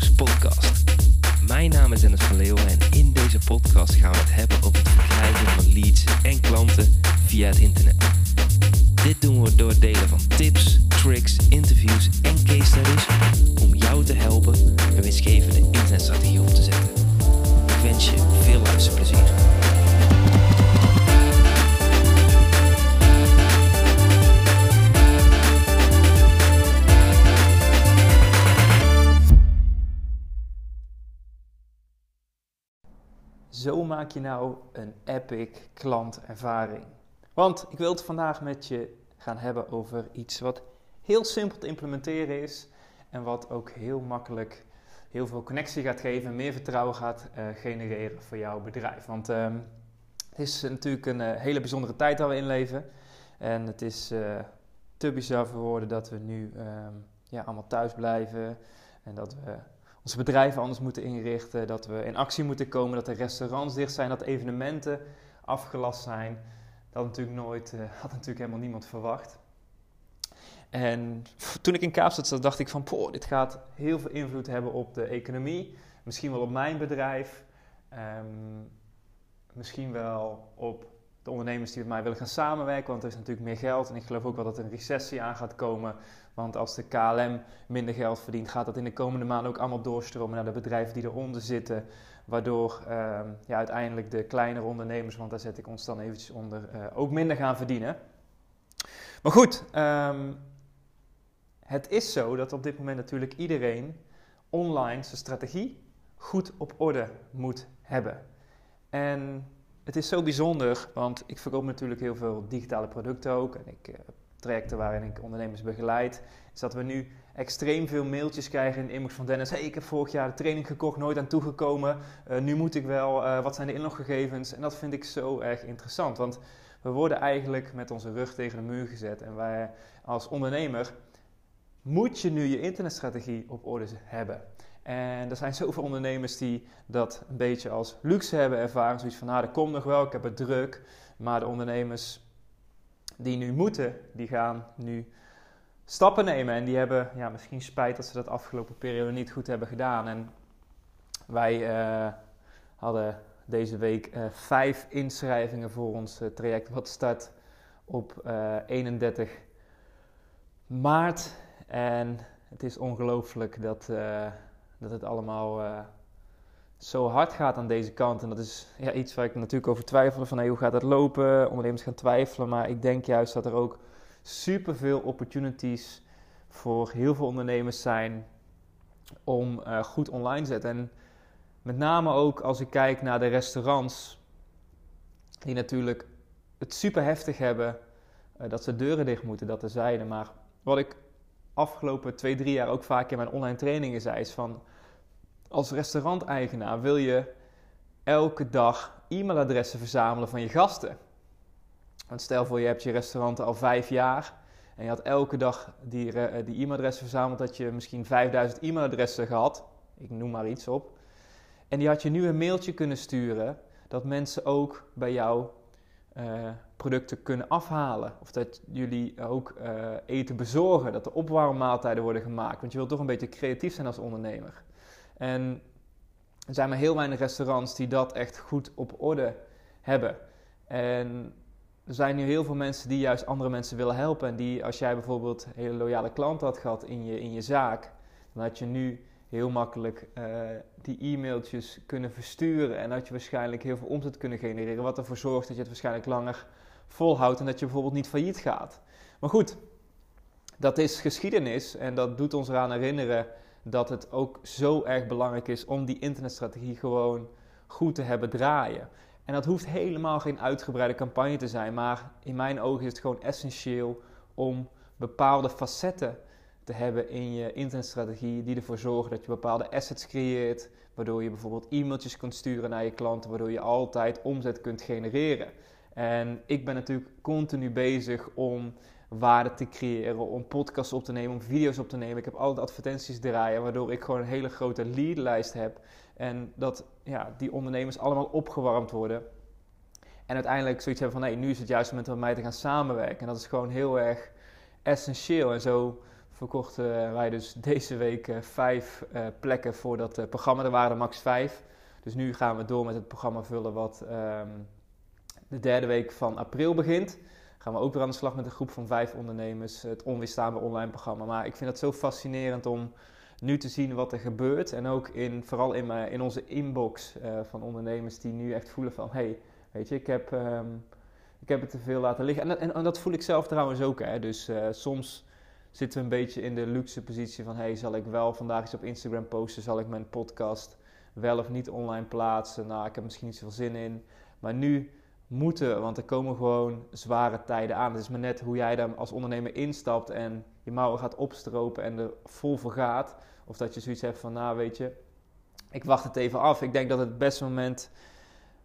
Podcast. Mijn naam is Dennis van Leeuwen en in deze podcast gaan we het hebben over het verkrijgen van leads en klanten via het internet. Dit doen we door het delen van tips, tricks, interviews en Zo maak je nou een epic klantervaring. Want ik wil het vandaag met je gaan hebben over iets wat heel simpel te implementeren is en wat ook heel makkelijk heel veel connectie gaat geven, meer vertrouwen gaat uh, genereren voor jouw bedrijf. Want uh, het is natuurlijk een uh, hele bijzondere tijd waar we in leven. En het is uh, te bizar voor woorden dat we nu ehm, ja, allemaal thuis blijven en dat we onze bedrijven anders moeten inrichten, dat we in actie moeten komen, dat de restaurants dicht zijn, dat evenementen afgelast zijn. Dat natuurlijk nooit, uh, had natuurlijk helemaal niemand verwacht. En toen ik in Kaapstad zat, dacht ik van, poh, dit gaat heel veel invloed hebben op de economie. Misschien wel op mijn bedrijf. Um, misschien wel op de ondernemers die met mij willen gaan samenwerken, want er is natuurlijk meer geld. En ik geloof ook wel dat er een recessie aan gaat komen. Want als de KLM minder geld verdient, gaat dat in de komende maanden ook allemaal doorstromen naar de bedrijven die eronder zitten. Waardoor um, ja, uiteindelijk de kleinere ondernemers, want daar zet ik ons dan eventjes onder, uh, ook minder gaan verdienen. Maar goed, um, het is zo dat op dit moment natuurlijk iedereen online zijn strategie goed op orde moet hebben. En het is zo bijzonder, want ik verkoop natuurlijk heel veel digitale producten ook. En ik uh, trajecten waarin ik ondernemers begeleid. Is dat we nu extreem veel mailtjes krijgen in de inbox van Dennis. Hey, ik heb vorig jaar de training gekocht, nooit aan toegekomen. Uh, nu moet ik wel, uh, wat zijn de inloggegevens? En dat vind ik zo erg interessant. Want we worden eigenlijk met onze rug tegen de muur gezet. En wij als ondernemer moet je nu je internetstrategie op orde hebben. En er zijn zoveel ondernemers die dat een beetje als luxe hebben ervaren. Zoiets van, nou, dat komt nog wel, ik heb het druk. Maar de ondernemers die nu moeten, die gaan nu stappen nemen. En die hebben ja, misschien spijt dat ze dat afgelopen periode niet goed hebben gedaan. En wij uh, hadden deze week uh, vijf inschrijvingen voor ons uh, traject wat start op 31 maart. En het is ongelooflijk dat, dat het allemaal zo hard gaat aan deze kant. En dat is ja, iets waar ik natuurlijk over twijfel. Van hey, hoe gaat dat lopen? Ondernemers gaan twijfelen. Maar ik denk juist dat er ook superveel opportunities voor heel veel ondernemers zijn om uh, goed online te zetten. En met name ook als ik kijk naar de restaurants, die natuurlijk het super heftig hebben uh, dat ze deuren dicht moeten, dat er zeiden. Maar wat ik afgelopen twee, drie jaar ook vaak in mijn online trainingen zei, is van als restauranteigenaar wil je elke dag e-mailadressen verzamelen van je gasten. Stel voor je hebt je restaurant al vijf jaar en je had elke dag die, die e-mailadressen verzameld, dat je misschien 5000 e-mailadressen gehad. Ik noem maar iets op. En die had je nu een mailtje kunnen sturen dat mensen ook bij jou uh, producten kunnen afhalen. Of dat jullie ook uh, eten bezorgen, dat er opwarmmaaltijden worden gemaakt. Want je wilt toch een beetje creatief zijn als ondernemer. En er zijn maar heel weinig restaurants die dat echt goed op orde hebben. En er zijn nu heel veel mensen die juist andere mensen willen helpen. En die, als jij bijvoorbeeld hele loyale klanten had gehad in je, in je zaak, dan had je nu heel makkelijk uh, die e-mailtjes kunnen versturen. En had je waarschijnlijk heel veel omzet kunnen genereren. Wat ervoor zorgt dat je het waarschijnlijk langer volhoudt en dat je bijvoorbeeld niet failliet gaat. Maar goed, dat is geschiedenis en dat doet ons eraan herinneren dat het ook zo erg belangrijk is om die internetstrategie gewoon goed te hebben draaien. En dat hoeft helemaal geen uitgebreide campagne te zijn, maar in mijn ogen is het gewoon essentieel om bepaalde facetten te hebben in je internetstrategie die ervoor zorgen dat je bepaalde assets creëert, waardoor je bijvoorbeeld e-mailtjes kunt sturen naar je klanten, waardoor je altijd omzet kunt genereren. En ik ben natuurlijk continu bezig om waarde te creëren, om podcasts op te nemen, om video's op te nemen. Ik heb altijd advertenties draaien, waardoor ik gewoon een hele grote leadlijst heb. En dat ja, die ondernemers allemaal opgewarmd worden. En uiteindelijk zoiets hebben van, nee, nu is het juist moment om met mij te gaan samenwerken. En dat is gewoon heel erg essentieel. En zo verkochten wij dus deze week uh, vijf uh, plekken voor dat uh, programma. Er waren max vijf. Dus nu gaan we door met het programma vullen wat um, de derde week van april begint. Gaan we ook weer aan de slag met een groep van vijf ondernemers. Het onweerstaanbaar online programma. Maar ik vind het zo fascinerend om nu te zien wat er gebeurt. En ook in, vooral in, mijn, in onze inbox van ondernemers die nu echt voelen van... Hey, weet je, ik heb, um, ik heb het te veel laten liggen. En, en, en, dat voel ik zelf trouwens ook. Hè. Dus soms zitten we een beetje in de luxe positie van... hey, zal ik wel vandaag eens op Instagram posten? Zal ik mijn podcast wel of niet online plaatsen? Nou, ik heb misschien niet zoveel zin in. Maar nu moeten, want er komen gewoon zware tijden aan. Het is maar net hoe jij daar als ondernemer instapt en je mouwen gaat opstropen en er vol voor gaat. Of dat je zoiets hebt van, nou weet je, ik wacht het even af. Ik denk dat het beste moment,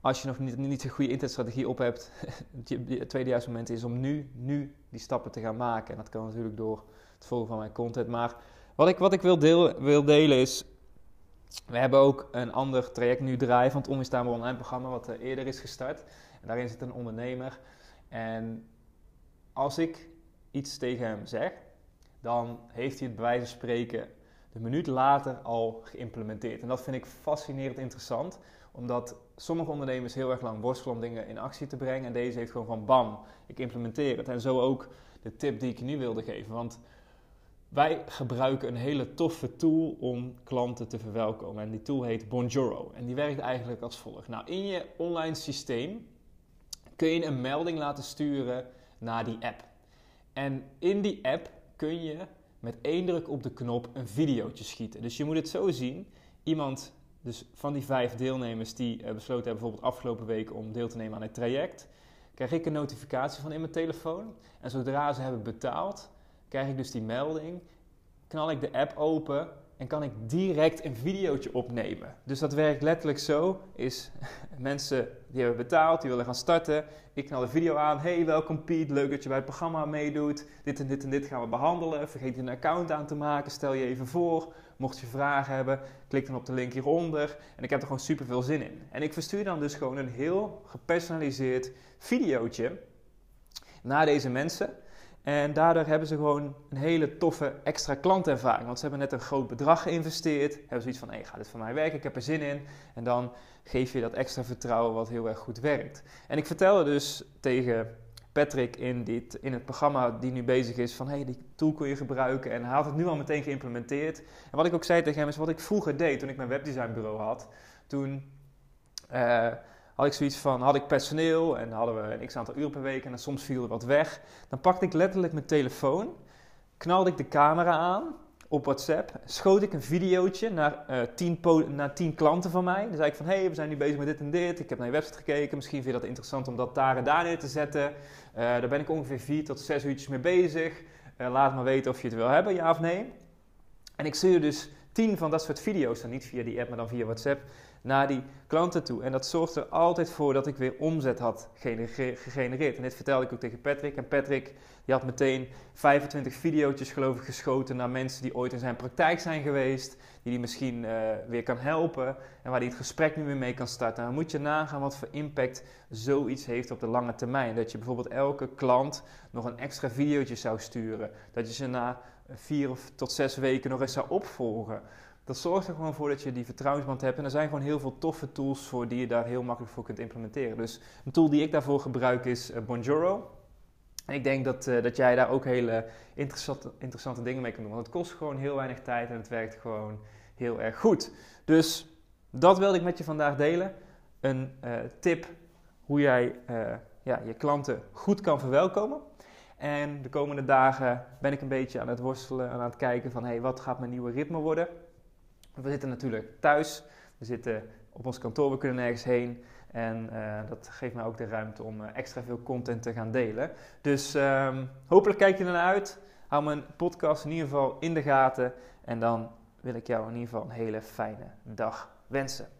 als je nog niet, niet een goede internetstrategie op hebt, het tweede juiste moment is om nu, nu die stappen te gaan maken. En dat kan natuurlijk door het volgen van mijn content. Maar wat ik, wat ik wil, deel, wil delen is, we hebben ook een ander traject nu draaien van het Onweerstaanbaar Online programma, wat uh, eerder is gestart. En daarin zit een ondernemer. En als ik iets tegen hem zeg, dan heeft hij het bij wijze van spreken de minuut later al geïmplementeerd. En dat vind ik fascinerend interessant, omdat sommige ondernemers heel erg lang worstelen om dingen in actie te brengen. En deze heeft gewoon van bam, ik implementeer het. En zo ook de tip die ik nu wilde geven. Want wij gebruiken een hele toffe tool om klanten te verwelkomen. En die tool heet Bonjoro. En die werkt eigenlijk als volgt. Nou, in je online systeem kun je een melding laten sturen naar die app. En in die app kun je met één druk op de knop een videootje schieten. Dus je moet het zo zien. Iemand, dus van die vijf deelnemers die eh, besloten hebben bijvoorbeeld afgelopen week om deel te nemen aan het traject, krijg ik een notificatie van in mijn telefoon. En zodra ze hebben betaald, krijg ik dus die melding, knal ik de app open en kan ik direct een videootje opnemen. Dus dat werkt letterlijk zo, is mensen die hebben betaald, die willen gaan starten. Ik knal de video aan, hey welkom Piet, leuk dat je bij het programma meedoet. Dit en dit en dit gaan we behandelen. Vergeet je een account aan te maken, stel je even voor. Mocht je vragen hebben, klik dan op de link hieronder. En ik heb er gewoon super veel zin in. En ik verstuur dan dus gewoon een heel gepersonaliseerd videootje naar deze mensen. En daardoor hebben ze gewoon een hele toffe extra klantervaring. Want ze hebben net een groot bedrag geïnvesteerd. Hebben zoiets van, hé, hey, gaat dit voor mij werken? Ik heb er zin in. En dan geef je dat extra vertrouwen wat heel erg goed werkt. En ik vertelde dus tegen Patrick in, dit, in het programma die nu bezig is van... hé, hey, die tool kun je gebruiken. En hij had het nu al meteen geïmplementeerd. En wat ik ook zei tegen hem is wat ik vroeger deed toen ik mijn webdesignbureau had. Toen... Uh, had ik zoiets van, had ik personeel en hadden we een x aantal uur per week en dan soms viel er wat weg. Dan pakte ik letterlijk mijn telefoon, knalde ik de camera aan op WhatsApp, schoot ik een videootje naar, uh, tien, naar tien klanten van mij. Dan zei ik van, hé, hey, we zijn nu bezig met dit en dit, ik heb naar je website gekeken, misschien vind je dat interessant om dat daar en daar neer te zetten. Uh, daar ben ik ongeveer vier tot zes uurtjes mee bezig. Uh, laat me weten of je het wil hebben, ja of nee. En ik stuurde dus tien van dat soort video's, dan niet via die app, maar dan via WhatsApp, naar die klanten toe. En dat zorgde er altijd voor dat ik weer omzet had gegenereerd. En dit vertelde ik ook tegen Patrick. En Patrick die had meteen 25 video's geloof ik geschoten naar mensen die ooit in zijn praktijk zijn geweest. Die hij misschien uh, weer kan helpen. En waar hij het gesprek nu weer mee kan starten. dan moet je nagaan wat voor impact zoiets heeft op de lange termijn. Dat je bijvoorbeeld elke klant nog een extra videootje zou sturen. Dat je ze na vier of tot zes weken nog eens zou opvolgen. Dat zorgt er gewoon voor dat je die vertrouwensband hebt. En er zijn gewoon heel veel toffe tools voor die je daar heel makkelijk voor kunt implementeren. Dus een tool die ik daarvoor gebruik is uh, Bonjoro. En ik denk dat, uh, dat jij daar ook hele interessante, interessante dingen mee kan doen. Want het kost gewoon heel weinig tijd en het werkt gewoon heel erg goed. Dus dat wilde ik met je vandaag delen. Een uh, tip hoe jij ja, je klanten goed kan verwelkomen. En de komende dagen ben ik een beetje aan het worstelen en aan het kijken van... hey, wat gaat mijn nieuwe ritme worden? We zitten natuurlijk thuis, we zitten op ons kantoor, we kunnen nergens heen. En uh, dat geeft mij ook de ruimte om uh, extra veel content te gaan delen. Dus um, hopelijk kijk je ernaar uit. Hou mijn podcast in ieder geval in de gaten. En dan wil ik jou in ieder geval een hele fijne dag wensen.